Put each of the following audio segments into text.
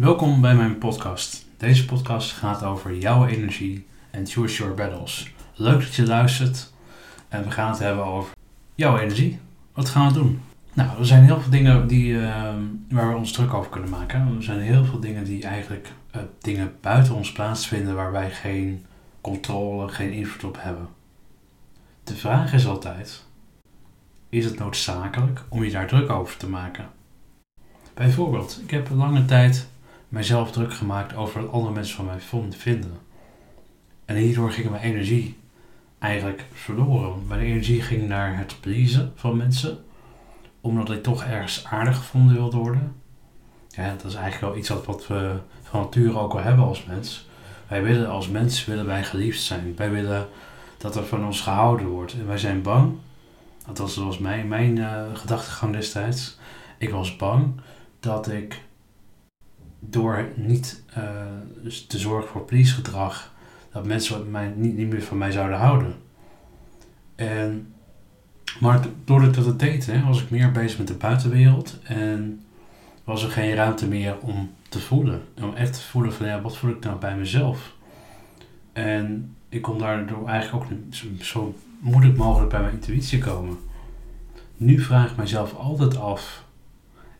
Welkom bij mijn podcast. Deze podcast gaat over jouw energie en choose your battles. Leuk dat je luistert en we gaan het hebben over jouw energie. Wat gaan we doen? Nou, er zijn heel veel dingen die, eh, waar we ons druk over kunnen maken. Er zijn heel veel dingen die eigenlijk uh, dingen buiten ons plaatsvinden waar wij geen controle, geen invloed op hebben. De vraag is altijd: is het noodzakelijk om je daar druk over te maken? Bijvoorbeeld, ik heb lange tijd mijzelf druk gemaakt over wat andere mensen van mij vinden. En hierdoor ging mijn energie eigenlijk verloren. Mijn energie ging naar het pleasen van mensen, omdat ik toch ergens aardig gevonden wilde worden. Ja, dat is eigenlijk wel iets wat, we van nature ook wel hebben als mens. Wij willen als mens willen wij geliefd zijn. Wij willen dat er van ons gehouden wordt. En wij zijn bang. Dat was mijn, mijn uh, gedachtegang destijds. Ik was bang dat ik door niet uh, te zorgen voor please gedrag, dat mensen mij niet, niet meer van mij zouden houden. En, maar doordat ik dat deed, hè, was ik meer bezig met de buitenwereld en was er geen ruimte meer om te voelen. Om echt te voelen van ja, wat voel ik nou bij mezelf? En ik kon daardoor eigenlijk ook zo, zo moeilijk mogelijk bij mijn intuïtie komen. Nu vraag ik mezelf altijd af: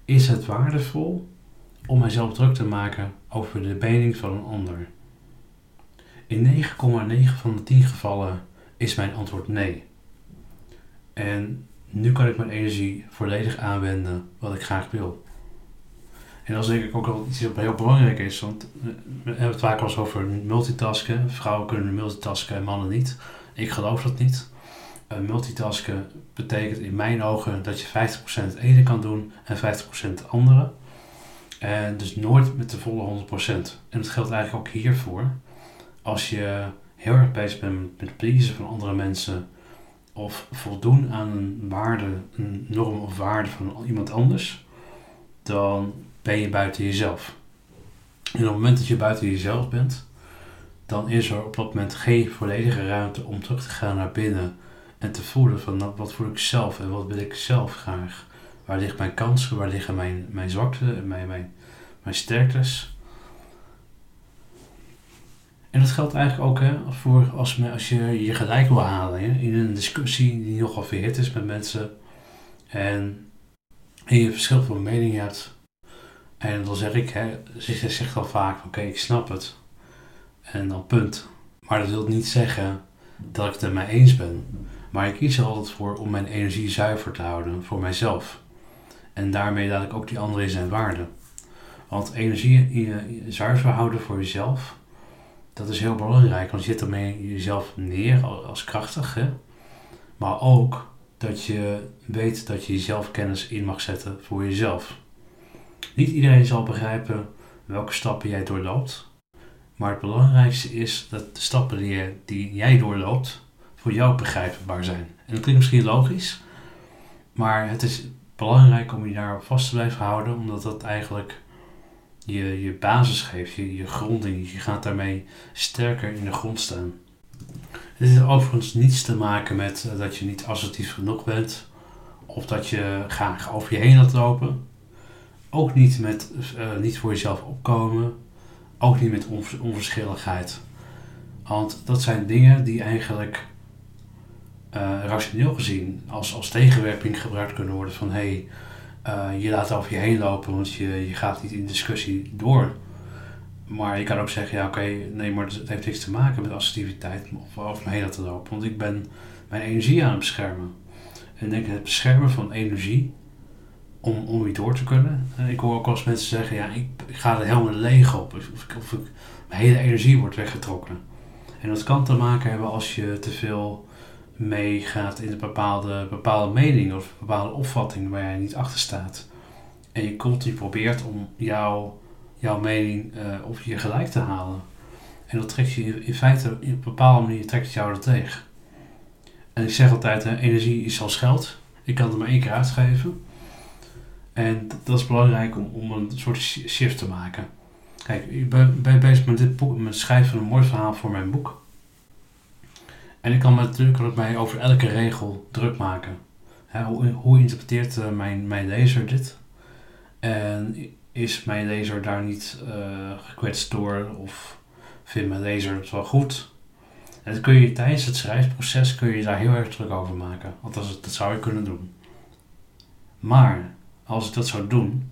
is het waardevol om mijzelf druk te maken over de mening van een ander? In 9,9 van de 10 gevallen is mijn antwoord nee. En nu kan ik mijn energie volledig aanwenden wat ik graag wil. En dat is denk ik ook wel iets wat heel belangrijk is, want we hebben het vaak eens over multitasken. Vrouwen kunnen multitasken en mannen niet. Ik geloof dat niet. Uh, multitasken betekent in mijn ogen dat je 50% het ene kan doen en 50% het andere. En dus nooit met de volle 100%. En dat geldt eigenlijk ook hiervoor. Als je heel erg bezig bent met het pleasen van andere mensen of voldoen aan een waarde, een norm of waarde van iemand anders, dan ben je buiten jezelf. En op het moment dat je buiten jezelf bent, dan is er op dat moment geen volledige ruimte om terug te gaan naar binnen en te voelen van nou, wat voel ik zelf en wat wil ik zelf graag. Waar liggen mijn kansen, waar liggen mijn, mijn zwakte mijn, mijn, mijn sterktes. En dat geldt eigenlijk ook hè, voor als, als je je gelijk wil halen hè, in een discussie die nogal verhit is met mensen. En, en je verschil van mening hebt. En dan zeg ik, hè, ze zegt al vaak, oké, ik snap het. En dan punt. Maar dat wil niet zeggen dat ik het er mee eens ben. Maar ik kies er altijd voor om mijn energie zuiver te houden voor mijzelf. En daarmee laat ik ook die andere in zijn waarde. Want energie je zuiver houden voor jezelf, dat is heel belangrijk. Want je zet ermee jezelf neer als krachtig. Hè? Maar ook dat je weet dat je jezelf kennis in mag zetten voor jezelf. Niet iedereen zal begrijpen welke stappen jij doorloopt. Maar het belangrijkste is dat de stappen die, je, die jij doorloopt voor jou begrijpbaar zijn. En dat klinkt misschien logisch, maar het is belangrijk om je daar vast te blijven houden, omdat dat eigenlijk je, je basis geeft, je, je gronding. Je gaat daarmee sterker in de grond staan. Het heeft overigens niets te maken met eh, dat je niet assertief genoeg bent of dat je graag over je heen laat lopen. Ook niet met uh, niet voor jezelf opkomen. Ook niet met onverschilligheid. Want dat zijn dingen die eigenlijk uh, rationeel gezien als, als tegenwerping gebruikt kunnen worden van hé, hey, uh, je laat over je heen lopen, want je, je gaat niet in discussie door. Maar je kan ook zeggen, ja oké, nee, maar het heeft niks te maken met assertiviteit of over me heen laten lopen. Want ik ben mijn energie aan het beschermen. En denk het beschermen van energie om, om weer door te kunnen. En ik hoor ook als mensen zeggen, ja, ik, ik ga er helemaal leeg op. Of, of, of mijn hele energie wordt weggetrokken. En dat kan te maken hebben als je te veel meegaat in een bepaalde, bepaalde mening of bepaalde opvatting waar jij niet achter staat. En je continu probeert om jouw, jouw mening uh, of je gelijk te halen. En dat trekt je in feite, in een bepaalde manier trekt het jou er tegen. En ik zeg altijd, hè, energie is als geld. Ik kan het maar één keer uitgeven. En dat is belangrijk om, om een soort shift te maken. Kijk, ik ben, bezig met dit met het schrijven van een mooi verhaal voor mijn boek. En ik kan me natuurlijk mij over elke regel druk maken. hoe, hoe, interpreteert uh, mijn, mijn lezer dit? En is mijn lezer daar niet uh, gekwetst door of vindt mijn lezer het wel goed? En dat kun je tijdens het schrijfproces kun je daar heel erg druk over maken. Althans, dat zou je kunnen doen. Maar als ik dat zou doen,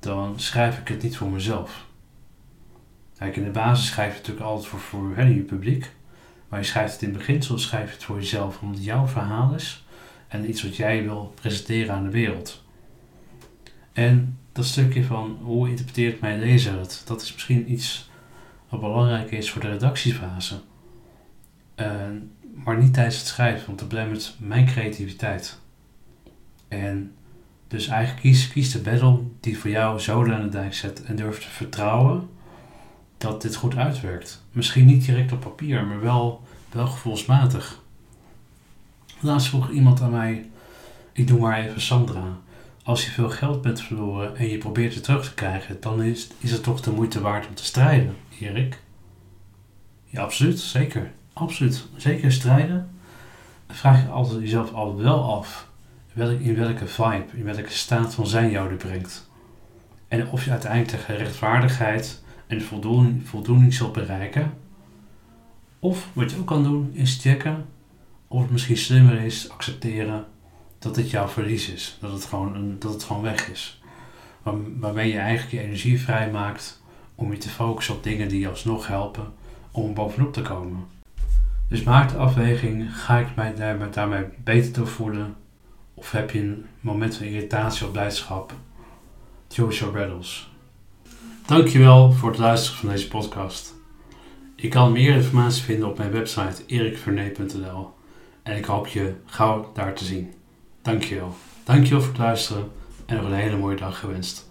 dan schrijf ik het niet voor mezelf. Kijk, in de basis schrijf je natuurlijk altijd voor, voor hè, je publiek. Maar je schrijft het in beginsel, schrijf je het voor jezelf, omdat het jouw verhaal is. En iets wat jij wil presenteren aan de wereld. En dat stukje van hoe interpreteert mijn lezer het, dat is misschien iets wat belangrijk is voor de redactiefase. Maar niet tijdens het schrijven, want dat belemmert mijn creativiteit. En dus eigenlijk kies, kies de battle die voor jou zoden aan de dijk zet en durf te vertrouwen dat dit goed uitwerkt. Misschien niet direct op papier, maar wel, wel gevoelsmatig. Laatst vroeg iemand aan mij, ik doe maar even Sandra. Als je veel geld bent verloren en je probeert het terug te krijgen, dan is, is het toch de moeite waard om te strijden, Erik? Ja, absoluut, zeker. Absoluut. Zeker strijden. Vraag je altijd jezelf altijd wel af in welke vibe, in welke staat van zijn jou dit brengt. En of je uiteindelijk tegen rechtvaardigheid en voldoening, voldoening zult bereiken. Of wat je ook kan doen, is checken of het misschien slimmer is accepteren dat het jouw verlies is. Dat het gewoon, dat het gewoon weg is. Waar, waarmee je eigenlijk je energie vrijmaakt om je te focussen op dingen die je alsnog helpen om bovenop te komen. Dus maak de afweging, ga ik mij daarmee beter door voelen? Of heb je een moment van irritatie of blijdschap? Choose your battles. Dankjewel voor het luisteren van deze podcast. Je kan meer informatie vinden op mijn website erikvernee.nl en ik hoop je gauw daar te zien. Dankjewel. Dankjewel voor het luisteren en nog een hele mooie dag gewenst.